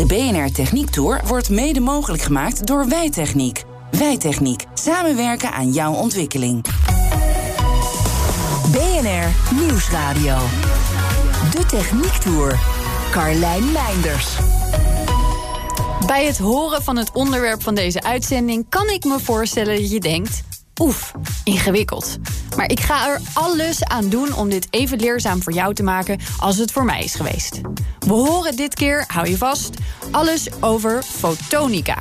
De BNR Techniek Tour wordt mede mogelijk gemaakt door Wijtechniek. Wijtechniek. Samenwerken aan jouw ontwikkeling. BNR Nieuwsradio. De Techniek Tour. Carlijn Meinders. Bij het horen van het onderwerp van deze uitzending kan ik me voorstellen dat je denkt: oef, ingewikkeld. Maar ik ga er alles aan doen om dit even leerzaam voor jou te maken als het voor mij is geweest. We horen dit keer, hou je vast, alles over fotonica.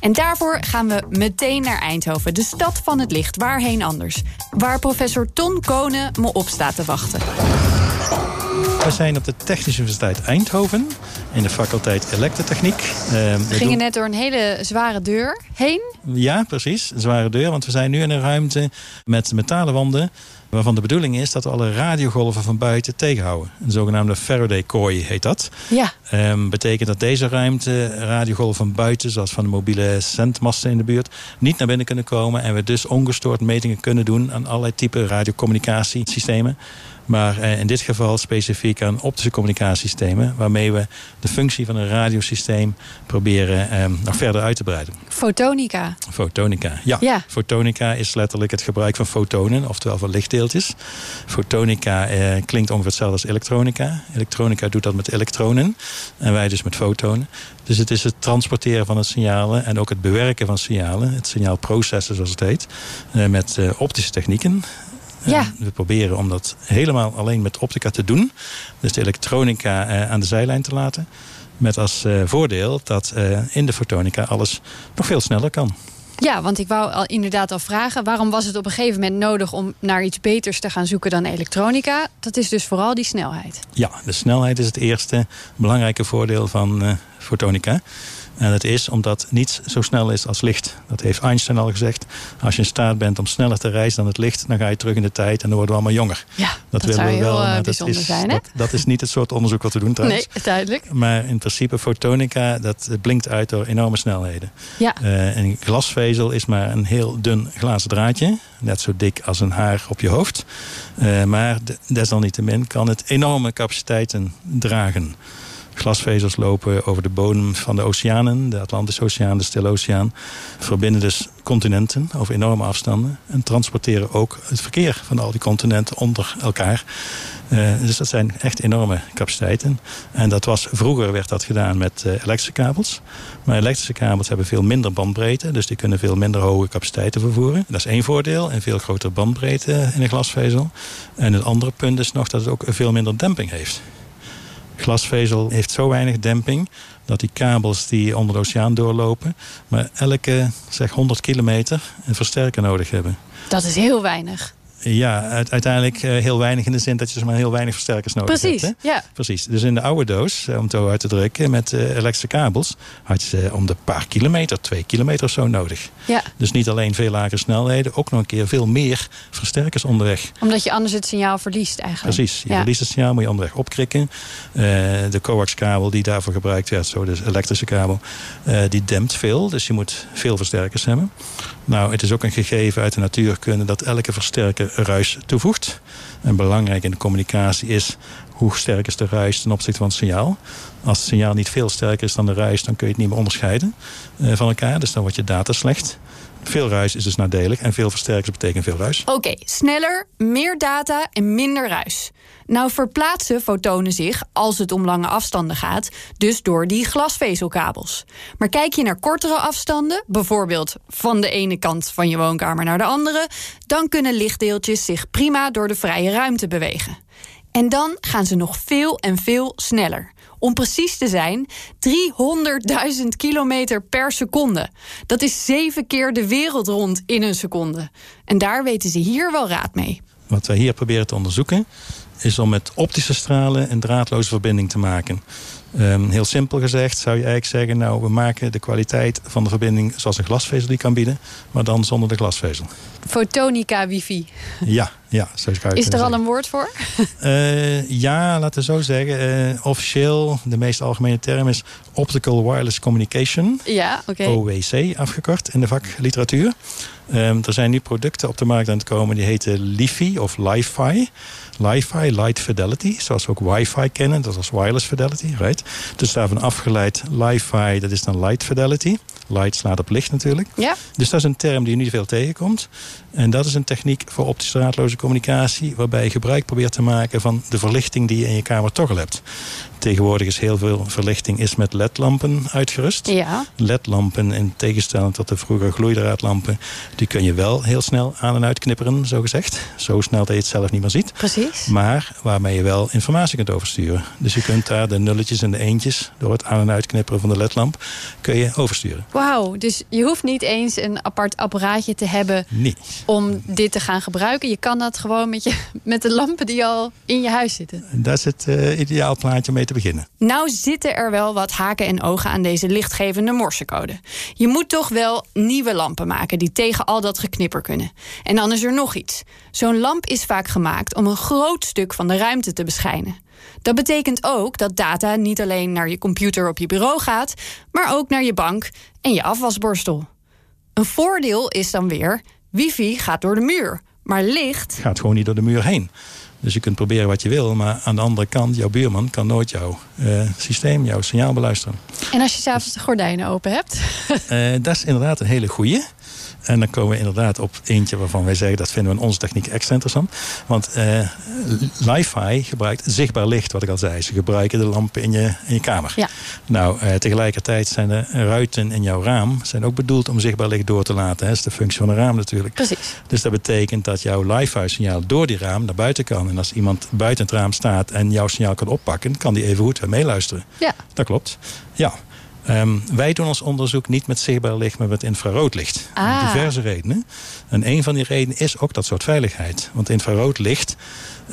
En daarvoor gaan we meteen naar Eindhoven, de stad van het licht. Waarheen anders? Waar professor Ton Konen me op staat te wachten. We zijn op de Technische Universiteit Eindhoven in de faculteit elektrotechniek. Uh, we gingen doen... net door een hele zware deur heen. Ja, precies. Een zware deur, want we zijn nu in een ruimte met metalen wanden waarvan de bedoeling is dat we alle radiogolven van buiten tegenhouden. Een zogenaamde Faraday kooi heet dat. Ja. Um, betekent dat deze ruimte radiogolven van buiten, zoals van de mobiele zendmasten in de buurt, niet naar binnen kunnen komen en we dus ongestoord metingen kunnen doen aan allerlei type radiocommunicatiesystemen. Maar eh, in dit geval specifiek aan optische communicatiesystemen... waarmee we de functie van een radiosysteem proberen eh, nog verder uit te breiden. Fotonica. Fotonica, ja. ja. Fotonica is letterlijk het gebruik van fotonen, oftewel van lichtdeeltjes. Fotonica eh, klinkt ongeveer hetzelfde als elektronica. Elektronica doet dat met elektronen en wij dus met fotonen. Dus het is het transporteren van het signalen en ook het bewerken van signalen. Het signaalprocessen zoals het heet. Eh, met optische technieken. Ja. we proberen om dat helemaal alleen met optica te doen. Dus de elektronica uh, aan de zijlijn te laten. Met als uh, voordeel dat uh, in de fotonica alles nog veel sneller kan. Ja, want ik wou al inderdaad al vragen... waarom was het op een gegeven moment nodig om naar iets beters te gaan zoeken dan elektronica? Dat is dus vooral die snelheid. Ja, de snelheid is het eerste belangrijke voordeel van fotonica. En dat is omdat niets zo snel is als licht. Dat heeft Einstein al gezegd. Als je in staat bent om sneller te reizen dan het licht... dan ga je terug in de tijd en dan worden we allemaal jonger. Ja, dat, dat zou heel wel, uh, bijzonder dat is, zijn? Dat, dat, is niet het soort onderzoek wat we doen trouwens. Nee, duidelijk. Maar in principe fotonica, dat blinkt uit door enorme snelheden. Ja. Uh, een glasvezel is maar een heel dun glazen draadje. Net zo dik als een haar op je hoofd. Uh, maar desalniettemin kan het enorme capaciteiten dragen. Glasvezels lopen over de bodem van de oceanen. De Atlantische Oceaan, de Stille Oceaan. Verbinden dus continenten over enorme afstanden. En transporteren ook het verkeer van al die continenten onder elkaar. Uh, dus dat zijn echt enorme capaciteiten. En dat was, vroeger werd dat gedaan met uh, elektrische kabels. Maar elektrische kabels hebben veel minder bandbreedte. Dus die kunnen veel minder hoge capaciteiten vervoeren. Dat is één voordeel. Een veel grotere bandbreedte in een glasvezel. En het andere punt is nog dat het ook veel minder demping heeft. Glasvezel heeft zo weinig demping dat die kabels die onder de oceaan doorlopen... maar elke zeg 100 kilometer een versterker nodig hebben. Dat is heel weinig. Ja, uiteindelijk heel weinig in de zin dat je maar heel weinig versterkers nodig Precies, hebt. Ja. Precies. Dus in de oude doos, om het zo uit te drukken, met elektrische kabels... had je ze om de paar kilometer, twee kilometer of zo nodig. Ja. Dus niet alleen veel lagere snelheden, ook nog een keer veel meer versterkers onderweg. Omdat je anders het signaal verliest eigenlijk. Precies. Je ja. verliest het signaal, moet je onderweg opkrikken. Uh, de coax-kabel die daarvoor gebruikt werd, zo de elektrische kabel... Uh, die dempt veel, dus je moet veel versterkers hebben. Nou, het is ook een gegeven uit de natuurkunde dat elke versterker ruis toevoegt. En belangrijk in de communicatie is hoe sterk is de ruis ten opzichte van het signaal. Als het signaal niet veel sterker is dan de ruis, dan kun je het niet meer onderscheiden uh, van elkaar. Dus dan wordt je data slecht. Veel ruis is dus nadelig en veel versterkers betekent veel ruis. Oké, sneller, meer data en minder ruis. Nou verplaatsen fotonen zich, als het om lange afstanden gaat, dus door die glasvezelkabels. Maar kijk je naar kortere afstanden, bijvoorbeeld van de ene kant van je woonkamer naar de andere, dan kunnen lichtdeeltjes zich prima door de vrije ruimte bewegen. En dan gaan ze nog veel en veel sneller. Om precies te zijn, 300.000 kilometer per seconde. Dat is zeven keer de wereld rond in een seconde. En daar weten ze hier wel raad mee. Wat wij hier proberen te onderzoeken is om met optische stralen een draadloze verbinding te maken. Ehm, heel simpel gezegd zou je eigenlijk zeggen... nou, we maken de kwaliteit van de verbinding zoals een glasvezel die kan bieden... maar dan zonder de glasvezel. Fotonica wifi. Ja, ja zo zou Is er al een woord voor? Uh, ja, laten we zo zeggen. Uh, officieel, de meest algemene term is Optical Wireless Communication. Ja, oké. Okay. OWC afgekort in de vakliteratuur. Um, er zijn nu producten op de markt aan het komen die heten LiFi of Li-Fi. Li-Fi, Light Fidelity, zoals we ook Wi-Fi kennen. Dat is Wireless Fidelity, right? Dus daarvan afgeleid Li-Fi, dat is dan Light Fidelity. Light slaat op licht natuurlijk. Ja. Dus dat is een term die je niet veel tegenkomt. En dat is een techniek voor optische draadloze communicatie... waarbij je gebruik probeert te maken van de verlichting die je in je kamer toch al hebt. Tegenwoordig is heel veel verlichting is met ledlampen uitgerust. Ja. Ledlampen, in tegenstelling tot de vroege gloeidraadlampen... die kun je wel heel snel aan en uitknipperen, zo gezegd. Zo snel dat je het zelf niet meer ziet. Precies. Maar waarmee je wel informatie kunt oversturen. Dus je kunt daar de nulletjes en de eentjes... door het aan- en uitknipperen van de ledlamp, kun je oversturen. Wauw, dus je hoeft niet eens een apart apparaatje te hebben... Nee. om dit te gaan gebruiken. Je kan dat gewoon met, je, met de lampen die al in je huis zitten. Dat is het uh, ideaal plaatje mee te beginnen. Nou zitten er wel wat haken en ogen aan deze lichtgevende morsecode. Je moet toch wel nieuwe lampen maken die tegen al dat geknipper kunnen. En dan is er nog iets. Zo'n lamp is vaak gemaakt om een groot stuk van de ruimte te beschijnen. Dat betekent ook dat data niet alleen naar je computer op je bureau gaat, maar ook naar je bank en je afwasborstel. Een voordeel is dan weer: wifi gaat door de muur, maar licht gaat gewoon niet door de muur heen. Dus je kunt proberen wat je wil, maar aan de andere kant, jouw buurman kan nooit jouw uh, systeem, jouw signaal beluisteren. En als je s'avonds de gordijnen open hebt? Uh, dat is inderdaad een hele goeie. En dan komen we inderdaad op eentje waarvan wij zeggen... dat vinden we in onze techniek extra interessant. Want uh, Li-Fi gebruikt zichtbaar licht, wat ik al zei. Ze gebruiken de lampen in je, in je kamer. Ja. Nou, uh, tegelijkertijd zijn de ruiten in jouw raam... zijn ook bedoeld om zichtbaar licht door te laten. Hè. Dat is de functie van een raam natuurlijk. Precies. Dus dat betekent dat jouw Li-Fi-signaal door die raam naar buiten kan. En als iemand buiten het raam staat en jouw signaal kan oppakken... kan die even goed meeluisteren. Ja. Dat klopt. Ja. Um, wij doen ons onderzoek niet met zichtbaar licht, maar met infraroodlicht. Ah. Diverse redenen. En een van die redenen is ook dat soort veiligheid. Want infraroodlicht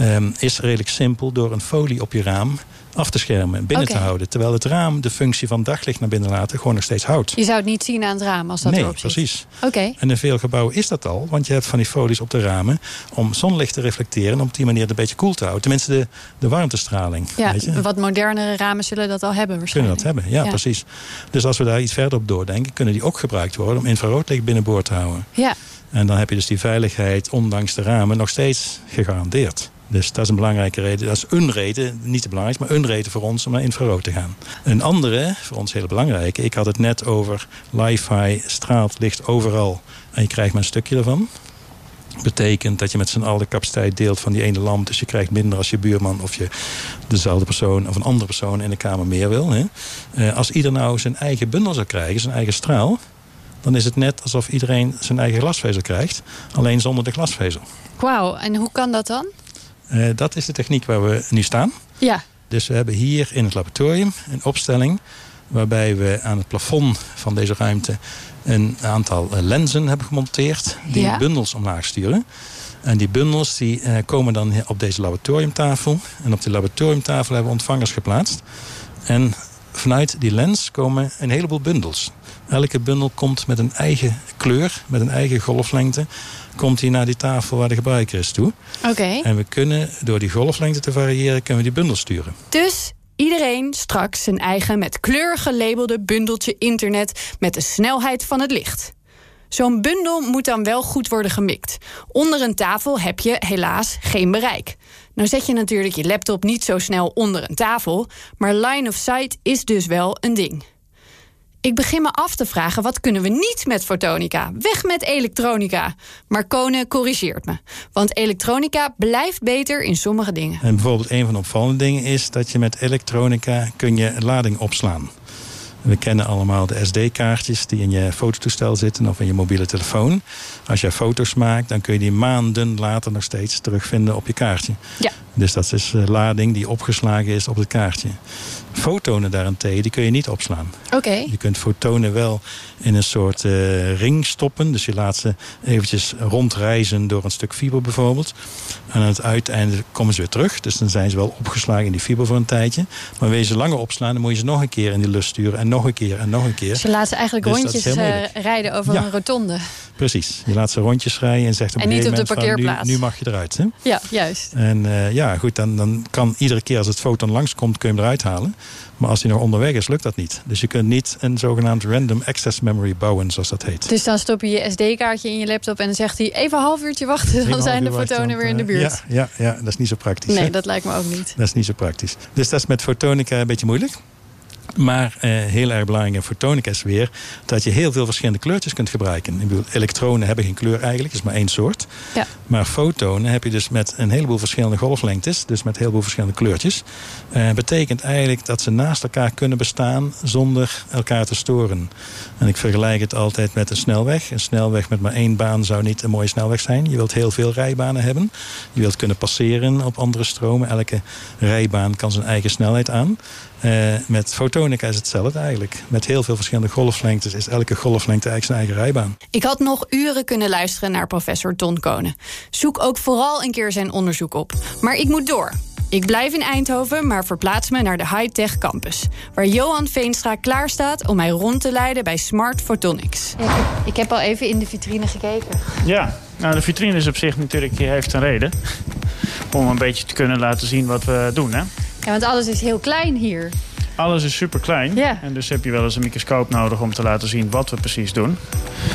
um, is redelijk simpel door een folie op je raam af te schermen en binnen okay. te houden. Terwijl het raam de functie van daglicht naar binnen laten gewoon nog steeds houdt. Je zou het niet zien aan het raam als dat nee, erop zit? precies. Oké. Okay. En in veel gebouwen is dat al. Want je hebt van die folies op de ramen om zonlicht te reflecteren... en op die manier het een beetje koel te houden. Tenminste de, de warmtestraling. Ja, weet je? wat modernere ramen zullen dat al hebben waarschijnlijk. Kunnen dat hebben, ja, ja, precies. Dus als we daar iets verder op doordenken... kunnen die ook gebruikt worden om infraroodlicht binnenboord te houden. Ja. En dan heb je dus die veiligheid, ondanks de ramen, nog steeds gegarandeerd. Dus dat is een belangrijke reden. Dat is een reden, niet de belangrijkste, maar een reden voor ons om naar infrarood te gaan. Een andere, voor ons heel belangrijke, ik had het net over Li-Fi straalt licht overal en je krijgt maar een stukje ervan. Betekent dat je met z'n allen de capaciteit deelt van die ene lamp. Dus je krijgt minder als je buurman of je dezelfde persoon of een andere persoon in de kamer meer wil. Hè. Uh, als ieder nou zijn eigen bundel zou krijgen, zijn eigen straal dan is het net alsof iedereen zijn eigen glasvezel krijgt. Alleen zonder de glasvezel. Wauw, en hoe kan dat dan? Uh, dat is de techniek waar we nu staan. Ja. Dus we hebben hier in het laboratorium een opstelling... waarbij we aan het plafond van deze ruimte... een aantal lenzen hebben gemonteerd... die ja. bundels omlaag sturen. En die bundels die, uh, komen dan op deze laboratoriumtafel. En op die laboratoriumtafel hebben we ontvangers geplaatst. En vanuit die lens komen een heleboel bundels. Elke bundel komt met een eigen kleur, met een eigen golflengte. Komt hij naar die tafel waar de gebruiker is toe. Oké. Okay. En we kunnen door die golflengte te variëren, kunnen we die bundel sturen. Dus iedereen straks zijn eigen met kleur gelabelde bundeltje internet met de snelheid van het licht. Zo'n bundel moet dan wel goed worden gemikt. Onder een tafel heb je helaas geen bereik. Nou zet je natuurlijk je laptop niet zo snel onder een tafel, maar line of sight is dus wel een ding. Ik begin me af te vragen, wat kunnen we niet met fotonica? Weg met elektronica. Maar Kone corrigeert me. Want elektronica blijft beter in sommige dingen. En bijvoorbeeld een van de opvallende dingen is... dat je met elektronica kun je lading opslaan. We kennen allemaal de SD-kaartjes die in je fototoestel zitten... of in je mobiele telefoon. Als je foto's maakt, dan kun je die maanden later nog steeds terugvinden op je kaartje. Ja. Dus dat is lading die opgeslagen is op het kaartje. Fotonen daarentegen, die kun je niet opslaan. Oké. Je kunt fotonen wel in een soort uh, ring stoppen. Dus je laat ze eventjes rondreizen door een stuk fiber bijvoorbeeld. En aan het uiteinde komen ze weer terug. Dus dan zijn ze wel opgeslagen in die fiber voor een tijdje. Maar wil je ze langer opslaan, dan moet je ze nog een keer in die lus sturen. En nog een keer en nog een keer. Dus je laat ze eigenlijk dus rondjes uh, rijden over een rotonde. Precies. Je laat ze rondjes rijden en zegt op en een niet op de parkeerplaats. Van, nu, nu, mag je eruit. Hè? Ja, juist. En uh, ja, goed, dan, dan kan iedere keer als het foton langskomt, kun je hem eruit halen. Maar als hij nog onderweg is, lukt dat niet. Dus je kunt niet een zogenaamd random access memory bouwen, zoals dat heet. Dus dan stop je je SD-kaartje in je laptop en dan zegt hij even een half uurtje wachten. Dan zijn de fotonen weer in de eh, buurt. Ja, ja, ja, dat is niet zo praktisch. Nee, hè? dat lijkt me ook niet. Dat is niet zo praktisch. Dus dat is met fotonica een beetje moeilijk. Maar eh, heel erg belangrijk in fotonica is weer dat je heel veel verschillende kleurtjes kunt gebruiken. Ik bedoel, elektronen hebben geen kleur eigenlijk, is maar één soort. Ja. Maar fotonen heb je dus met een heleboel verschillende golflengtes, dus met heel veel verschillende kleurtjes. Eh, betekent eigenlijk dat ze naast elkaar kunnen bestaan zonder elkaar te storen. En ik vergelijk het altijd met een snelweg. Een snelweg met maar één baan zou niet een mooie snelweg zijn. Je wilt heel veel rijbanen hebben. Je wilt kunnen passeren op andere stromen. Elke rijbaan kan zijn eigen snelheid aan. Uh, met fotonica is hetzelfde eigenlijk. Met heel veel verschillende golflengtes is elke golflengte eigenlijk zijn eigen rijbaan. Ik had nog uren kunnen luisteren naar professor Ton Konen. Zoek ook vooral een keer zijn onderzoek op. Maar ik moet door. Ik blijf in Eindhoven, maar verplaats me naar de High-Tech Campus... waar Johan Veenstra klaar staat om mij rond te leiden bij Smart Photonics. ik heb al even in de vitrine gekeken. Ja, nou de vitrine is op zich natuurlijk heeft een reden. Om een beetje te kunnen laten zien wat we doen, hè? Ja, want alles is heel klein hier. Alles is super klein. Ja. En dus heb je wel eens een microscoop nodig om te laten zien wat we precies doen.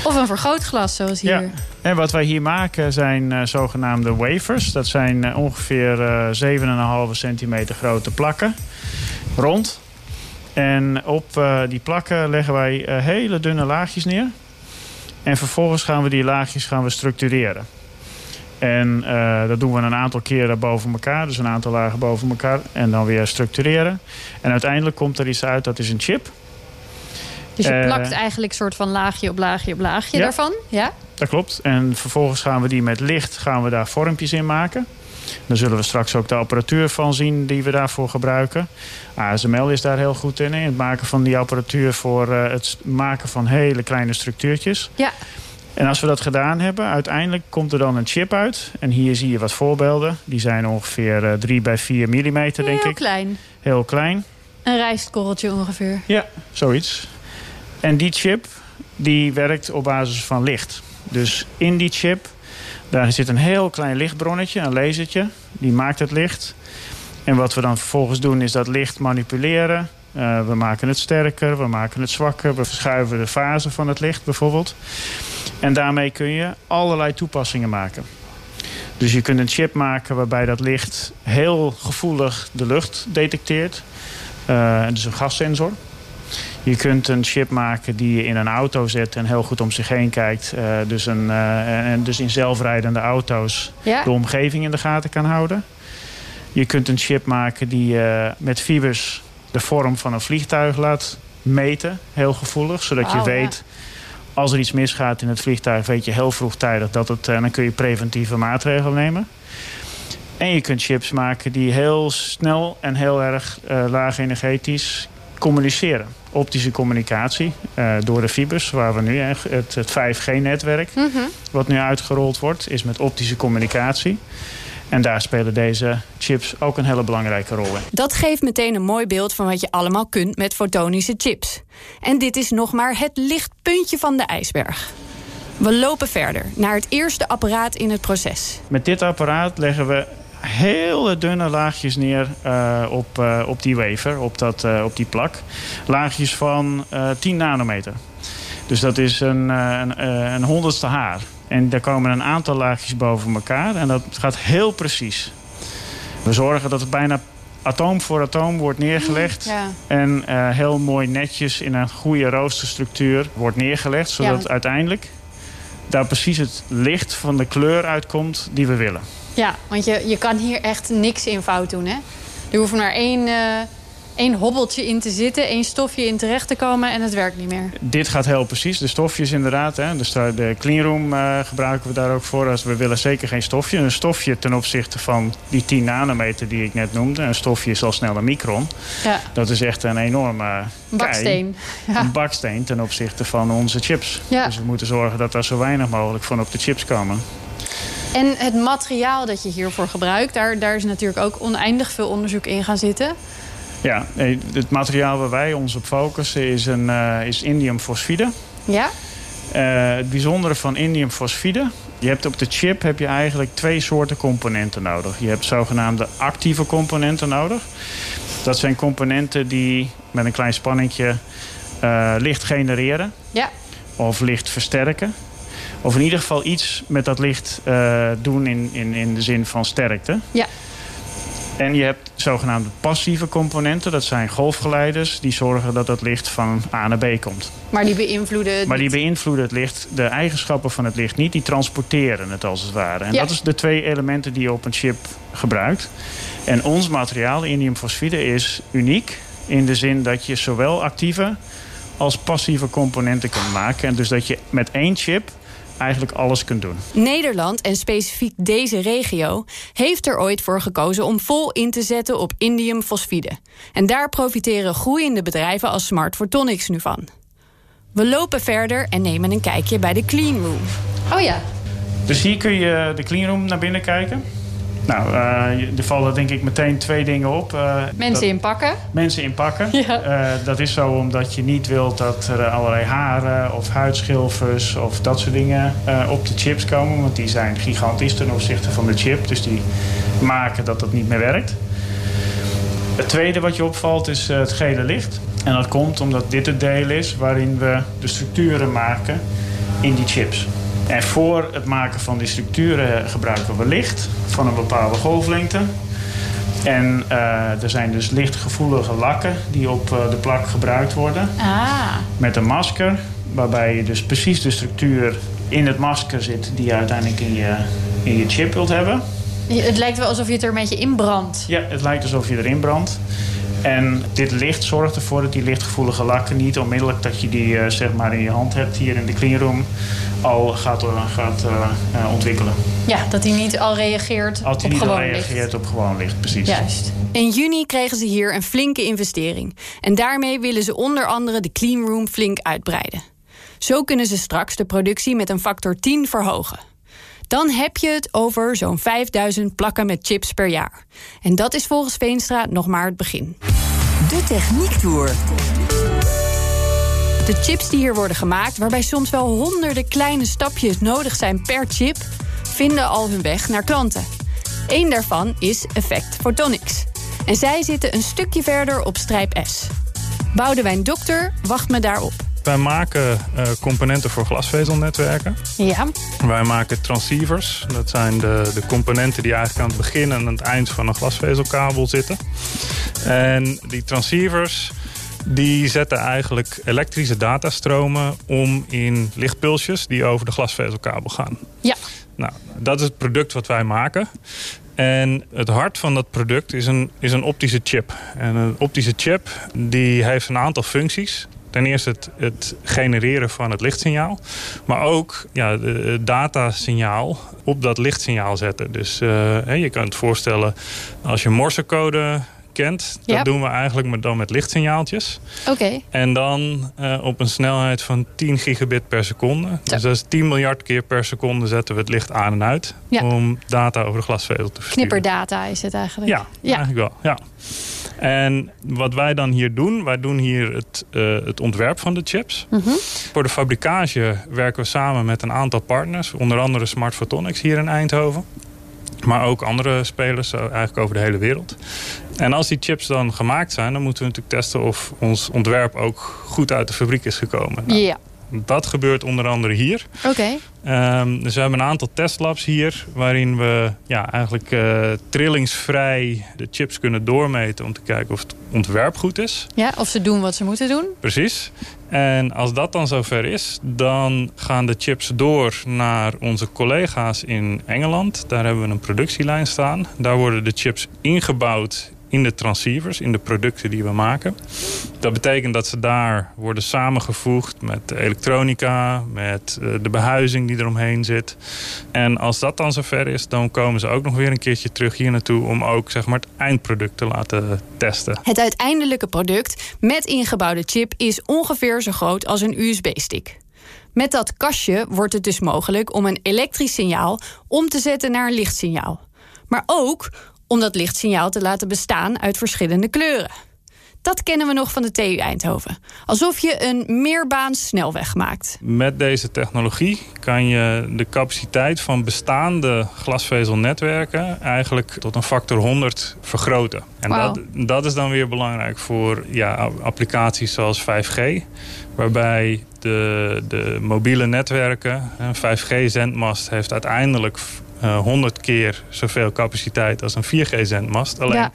Of een vergrootglas zoals hier. Ja. En wat wij hier maken zijn uh, zogenaamde wafers. Dat zijn uh, ongeveer uh, 7,5 centimeter grote plakken. Rond. En op die plakken leggen wij hele dunne laagjes neer. En vervolgens gaan we die laagjes gaan we structureren. En uh, dat doen we een aantal keren boven elkaar. Dus een aantal lagen boven elkaar. En dan weer structureren. En uiteindelijk komt er iets uit, dat is een chip. Dus je uh, plakt eigenlijk een soort van laagje op laagje op laagje ja, daarvan? Ja, dat klopt. En vervolgens gaan we die met licht gaan we daar vormpjes in maken. Daar zullen we straks ook de apparatuur van zien die we daarvoor gebruiken. ASML is daar heel goed in. in het maken van die apparatuur voor uh, het maken van hele kleine structuurtjes. Ja. En als we dat gedaan hebben, uiteindelijk komt er dan een chip uit. En hier zie je wat voorbeelden. Die zijn ongeveer uh, 3 bij 4 millimeter, denk heel ik. Heel klein. Heel klein. Een rijstkorreltje ongeveer. Ja, zoiets. En die chip, die werkt op basis van licht. Dus in die chip, daar zit een heel klein lichtbronnetje, een lasertje. Die maakt het licht. En wat we dan vervolgens doen, is dat licht manipuleren. Uh, we maken het sterker, we maken het zwakker. We verschuiven de fase van het licht bijvoorbeeld. En daarmee kun je allerlei toepassingen maken. Dus je kunt een chip maken waarbij dat licht heel gevoelig de lucht detecteert. Uh, dus een gassensor. Je kunt een chip maken die je in een auto zet en heel goed om zich heen kijkt. Uh, dus, een, uh, en dus in zelfrijdende auto's ja? de omgeving in de gaten kan houden. Je kunt een chip maken die uh, met fibers de vorm van een vliegtuig laat meten. Heel gevoelig, zodat je weet... Ja. Als er iets misgaat in het vliegtuig, weet je heel vroegtijdig dat het. En dan kun je preventieve maatregelen nemen. En je kunt chips maken die heel snel en heel erg uh, laag energetisch communiceren. Optische communicatie uh, door de fibers, waar we nu het, het 5G-netwerk, mm -hmm. wat nu uitgerold wordt, is met optische communicatie. En daar spelen deze chips ook een hele belangrijke rol in. Dat geeft meteen een mooi beeld van wat je allemaal kunt met fotonische chips. En dit is nog maar het lichtpuntje van de ijsberg. We lopen verder naar het eerste apparaat in het proces. Met dit apparaat leggen we hele dunne laagjes neer uh, op, uh, op die wafer, op, dat, uh, op die plak. Laagjes van 10 nanometer. Dus dat is een, een, een honderdste haar. En daar komen een aantal laagjes boven elkaar. En dat gaat heel precies. We zorgen dat het bijna atoom voor atoom wordt neergelegd. Ja. En uh, heel mooi netjes in een goede roosterstructuur wordt neergelegd. Zodat Ja. uiteindelijk daar precies het licht van de kleur uitkomt die we willen. Ja, want je, je kan hier echt niks in fout doen, hè? Er hoeft maar één, eh, één hobbeltje in te zitten, één stofje in terecht te komen en het werkt niet meer. Dit gaat heel precies. De stofjes inderdaad. Hè. Dus de cleanroom uh, gebruiken we daar ook voor. Als we willen zeker geen stofje. Een stofje ten opzichte van die 10 nanometer die ik net noemde. Een stofje is al snel een micron. Ja. Dat is echt een enorme baksteen. Ja. Een baksteen ten opzichte van onze chips. Ja. Dus we moeten zorgen dat er zo weinig mogelijk van op de chips komen. En het materiaal dat je hiervoor gebruikt, daar, daar is natuurlijk ook oneindig veel onderzoek in gaan zitten. Ja, het materiaal waar wij ons op focussen is, een, uh, is indiumfosfide. Ja. Uh, het bijzondere van indiumfosfide... je hebt op de chip heb je eigenlijk twee soorten componenten nodig. Je hebt zogenaamde actieve componenten nodig. Dat zijn componenten die met een klein spanningje uh, licht genereren. Ja. Of licht versterken. Of in ieder geval iets met dat licht doen in, in, in de zin van sterkte. Ja. En je hebt zogenaamde passieve componenten. Dat zijn golfgeleiders die zorgen dat het licht van A naar B komt. Maar die beïnvloeden het Maar die beïnvloeden het licht, de eigenschappen van het licht niet. Die transporteren het als het ware. En dat is de twee elementen die je op een chip gebruikt. En ons materiaal, indiumfosfide, is uniek. In de zin dat je zowel actieve als passieve componenten kunt maken. En dus dat je met één chip eigenlijk alles kunt doen. Nederland, en specifiek deze regio, heeft er ooit voor gekozen om vol in te zetten op indiumfosfide. En daar profiteren groeiende bedrijven als Smart Photonics nu van. We lopen verder en nemen een kijkje bij de cleanroom. Oh ja. Dus hier kun je de cleanroom naar binnen kijken. Nou, uh, er vallen denk ik meteen twee dingen op. Uh, mensen inpakken. Mensen inpakken. Ja. Uh, dat is zo omdat je niet wilt dat er allerlei haren of huidschilfers of dat soort dingen op de chips komen. Want die zijn gigantisch ten opzichte van de chip. Dus die maken dat het niet meer werkt. Het tweede wat je opvalt is het gele licht. En dat komt omdat dit het deel is waarin we de structuren maken in die chips. En voor het maken van die structuren gebruiken we licht van een bepaalde golflengte. En uh, er zijn dus lichtgevoelige lakken die op uh, de plak gebruikt worden. Ah. Met een masker, waarbij je dus precies de structuur in het masker zit die je uiteindelijk in je, in je chip wilt hebben. Het lijkt wel alsof je het er een beetje in brandt. Ja, het lijkt alsof je erin brandt. En dit licht zorgt ervoor dat die lichtgevoelige lakken niet onmiddellijk dat je die uh, zeg maar in je hand hebt hier in de cleanroom al gaat, gaat uh, ontwikkelen. Ja, dat hij niet al reageert Als hij niet al reageert op gewoon licht, precies. Juist. In juni kregen ze hier een flinke investering. En daarmee willen ze onder andere de cleanroom flink uitbreiden. Zo kunnen ze straks de productie met een factor 10 verhogen. Dan heb je het over zo'n 5000 plakken met chips per jaar. En dat is volgens Veenstra nog maar het begin. De Techniek Tour. De chips die hier worden gemaakt, waarbij soms wel honderden kleine stapjes nodig zijn per chip, vinden al hun weg naar klanten. Eén daarvan is Effect Photonics. En zij zitten een stukje verder op strijp S. Boudewijn Dokter wacht me daarop. Wij maken uh, componenten voor glasvezelnetwerken. Ja. Wij maken transceivers. Dat zijn de, de componenten die eigenlijk aan het begin en aan het eind van een glasvezelkabel zitten. En die transceivers die zetten eigenlijk elektrische datastromen om in lichtpulsjes die over de glasvezelkabel gaan. Ja. Nou, dat is het product wat wij maken. En het hart van dat product is een, is een optische chip. En een optische chip die heeft een aantal functies. Ten eerste het, het, genereren van het lichtsignaal. Maar ook ja, het datasignaal op dat lichtsignaal zetten. Dus uh, je kunt het voorstellen als je morsecode kent. Dat doen we eigenlijk maar dan met lichtsignaaltjes. Oké. En dan uh, op een snelheid van 10 gigabit per seconde. Dus dat is 10 miljard keer per seconde zetten we het licht aan en uit. Ja. Om data over de glasvezel te versturen. Knipperdata is het eigenlijk. Ja, ja. eigenlijk wel. Ja. En wat wij dan hier doen, wij doen hier het, uh, het ontwerp van de chips. Mm -hmm. Voor de fabrikage werken we samen met een aantal partners. Onder andere Smart Photonics hier in Eindhoven. Maar ook andere spelers, eigenlijk over de hele wereld. En als die chips dan gemaakt zijn, dan moeten we natuurlijk testen of ons ontwerp ook goed uit de fabriek is gekomen. Nou, ja. Dat gebeurt onder andere hier. Oké. Okay. Um, dus we hebben een aantal testlabs hier... waarin we ja, eigenlijk uh, trillingsvrij de chips kunnen doormeten... om te kijken of het ontwerp goed is. Ja, of ze doen wat ze moeten doen. Precies. En als dat dan zover is, dan gaan de chips door naar onze collega's in Engeland. Daar hebben we een productielijn staan. Daar worden de chips ingebouwd in de transceivers, in de producten die we maken. Dat betekent dat ze daar worden samengevoegd met de elektronica, met eh, de behuizing die eromheen zit. En als dat dan zover is, dan komen ze ook nog weer een keertje terug hier naartoe om ook zeg maar, het eindproduct te laten testen. Het uiteindelijke product met ingebouwde chip is ongeveer zo groot als een USB-stick. Met dat kastje wordt het dus mogelijk om een elektrisch signaal om te zetten naar een lichtsignaal. Maar ook om dat lichtsignaal te laten bestaan uit verschillende kleuren. Dat kennen we nog van de TU Eindhoven. Alsof je een meerbaans snelweg maakt. Met deze technologie kan je de capaciteit van bestaande glasvezelnetwerken eigenlijk tot een factor 100 vergroten. En dat, dat is dan weer belangrijk voor ja, applicaties zoals 5G. Waarbij de, de mobiele netwerken, een 5G-zendmast heeft uiteindelijk eh, 100 keer zoveel capaciteit als een 4G-zendmast. Alleen Ja.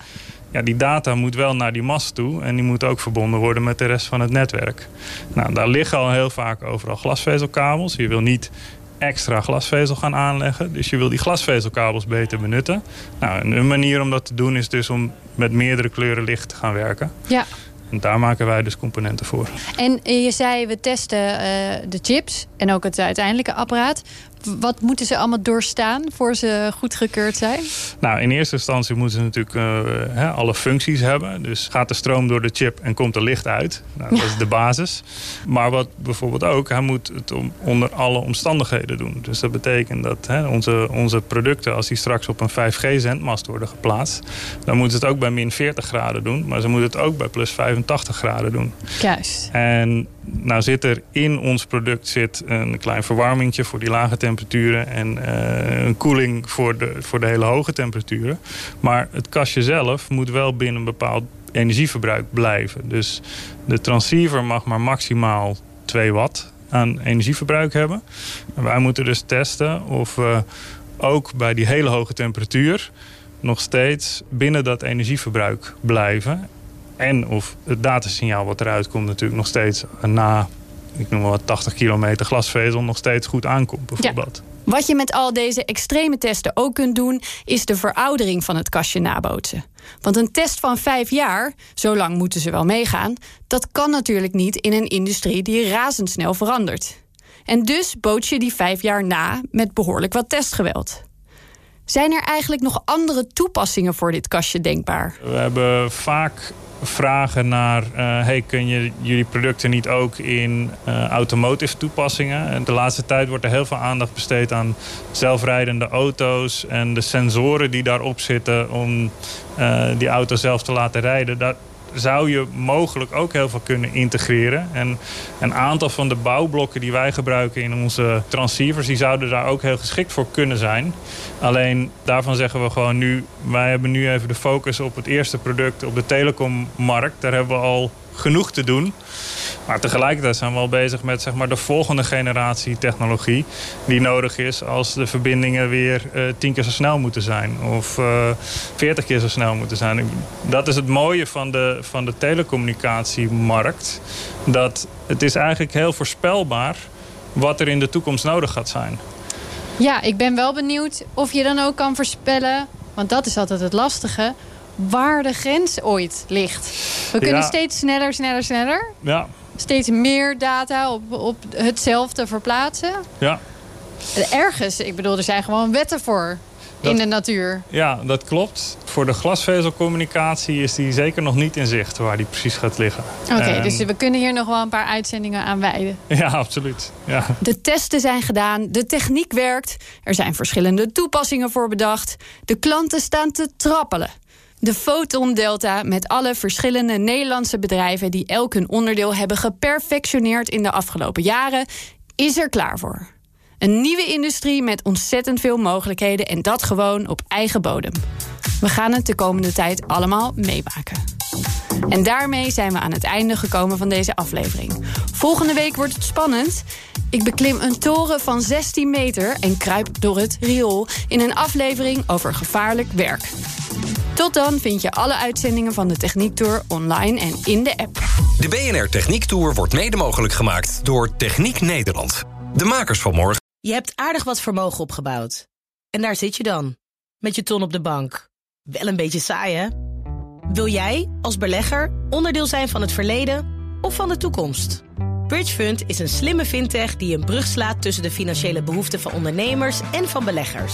ja, die data moet wel naar die mast toe en die moet ook verbonden worden met de rest van het netwerk. Nou, daar liggen al heel vaak overal glasvezelkabels. Je wil niet extra glasvezel gaan aanleggen, dus je wil die glasvezelkabels beter benutten. Nou, en een manier om dat te doen is dus om met meerdere kleuren licht te gaan werken. Ja. En daar maken wij dus componenten voor. En je zei, we testen eh, de chips en ook het uiteindelijke apparaat. Wat moeten ze allemaal doorstaan voor ze goedgekeurd zijn? Nou, in eerste instantie moeten ze natuurlijk eh, alle functies hebben. Dus gaat de stroom door de chip en komt er licht uit. Nou, dat is de basis. Maar wat bijvoorbeeld ook, hij moet het om- onder alle omstandigheden doen. Dus dat betekent dat hè, onze, onze producten, als die straks op een 5G-zendmast worden geplaatst... dan moeten ze het ook bij min 40 graden doen. Maar ze moeten het ook bij plus 85 graden doen. Juist. En nou zit er in ons product zit een klein verwarmingje voor die lage temperaturen en eh, een koeling voor de, voor de hele hoge temperaturen. Maar het kastje zelf moet wel binnen een bepaald energieverbruik blijven. Dus de transceiver mag maar maximaal 2 watt aan energieverbruik hebben. En wij moeten dus testen of we ook bij die hele hoge temperatuur nog steeds binnen dat energieverbruik blijven. En of het datasignaal wat eruit komt natuurlijk nog steeds na, ik noem maar wat, 80 kilometer glasvezel nog steeds goed aankomt bijvoorbeeld. Wat je met al deze extreme testen ook kunt doen, is de veroudering van het kastje nabootsen. Want een test van vijf jaar, zo lang moeten ze wel meegaan, dat kan natuurlijk niet in een industrie die razendsnel verandert. En dus boots je die vijf jaar na met behoorlijk wat testgeweld. Zijn er eigenlijk nog andere toepassingen voor dit kastje denkbaar? We hebben vaak vragen naar... eh, hey, kun je jullie producten niet ook in eh, automotive toepassingen? En de laatste tijd wordt er heel veel aandacht besteed aan zelfrijdende auto's... en de sensoren die daarop zitten om eh, die auto zelf te laten rijden. Zou je mogelijk ook heel veel kunnen integreren. En een aantal van de bouwblokken die wij gebruiken in onze transceivers... die zouden daar ook heel geschikt voor kunnen zijn. Alleen daarvan zeggen we gewoon nu... wij hebben nu even de focus op het eerste product op de telecommarkt. Daar hebben we al genoeg te doen. Maar tegelijkertijd zijn we al bezig met zeg maar, de volgende generatie technologie... die nodig is als de verbindingen weer eh, tien keer zo snel moeten zijn. Of eh, veertig keer zo snel moeten zijn. Dat is het mooie van de, van de telecommunicatiemarkt. Dat het is eigenlijk heel voorspelbaar wat er in de toekomst nodig gaat zijn. Ja, ik ben wel benieuwd of je dan ook kan voorspellen, want dat is altijd het lastige, waar de grens ooit ligt. We kunnen Ja. steeds sneller, sneller, sneller. Ja, Steeds meer data op, op hetzelfde verplaatsen. ja. Ergens, ik bedoel, er zijn gewoon wetten voor in de natuur. Ja, dat klopt. Voor de glasvezelcommunicatie is die zeker nog niet in zicht waar die precies gaat liggen. Oké, En- dus we kunnen hier nog wel een paar uitzendingen aan wijden. Ja, absoluut. Ja. De testen zijn gedaan, de techniek werkt, er zijn verschillende toepassingen voor bedacht. De klanten staan te trappelen. De Photon Delta met alle verschillende Nederlandse bedrijven die elk hun onderdeel hebben geperfectioneerd in de afgelopen jaren, is er klaar voor. Een nieuwe industrie met ontzettend veel mogelijkheden en dat gewoon op eigen bodem. We gaan het de komende tijd allemaal meemaken. En daarmee zijn we aan het einde gekomen van deze aflevering. Volgende week wordt het spannend. Ik beklim een toren van 16 meter en kruip door het riool in een aflevering over gevaarlijk werk. Tot dan vind je alle uitzendingen van de Techniek Tour online en in de app. De BNR Techniek Tour wordt mede mogelijk gemaakt door Techniek Nederland. De makers van morgen. Je hebt aardig wat vermogen opgebouwd. En daar zit je dan, met je ton op de bank. Wel een beetje saai, hè? Wil jij, als belegger, onderdeel zijn van het verleden of van de toekomst? Bridgefund is een slimme fintech die een brug slaat tussen de financiële behoeften van ondernemers en van beleggers.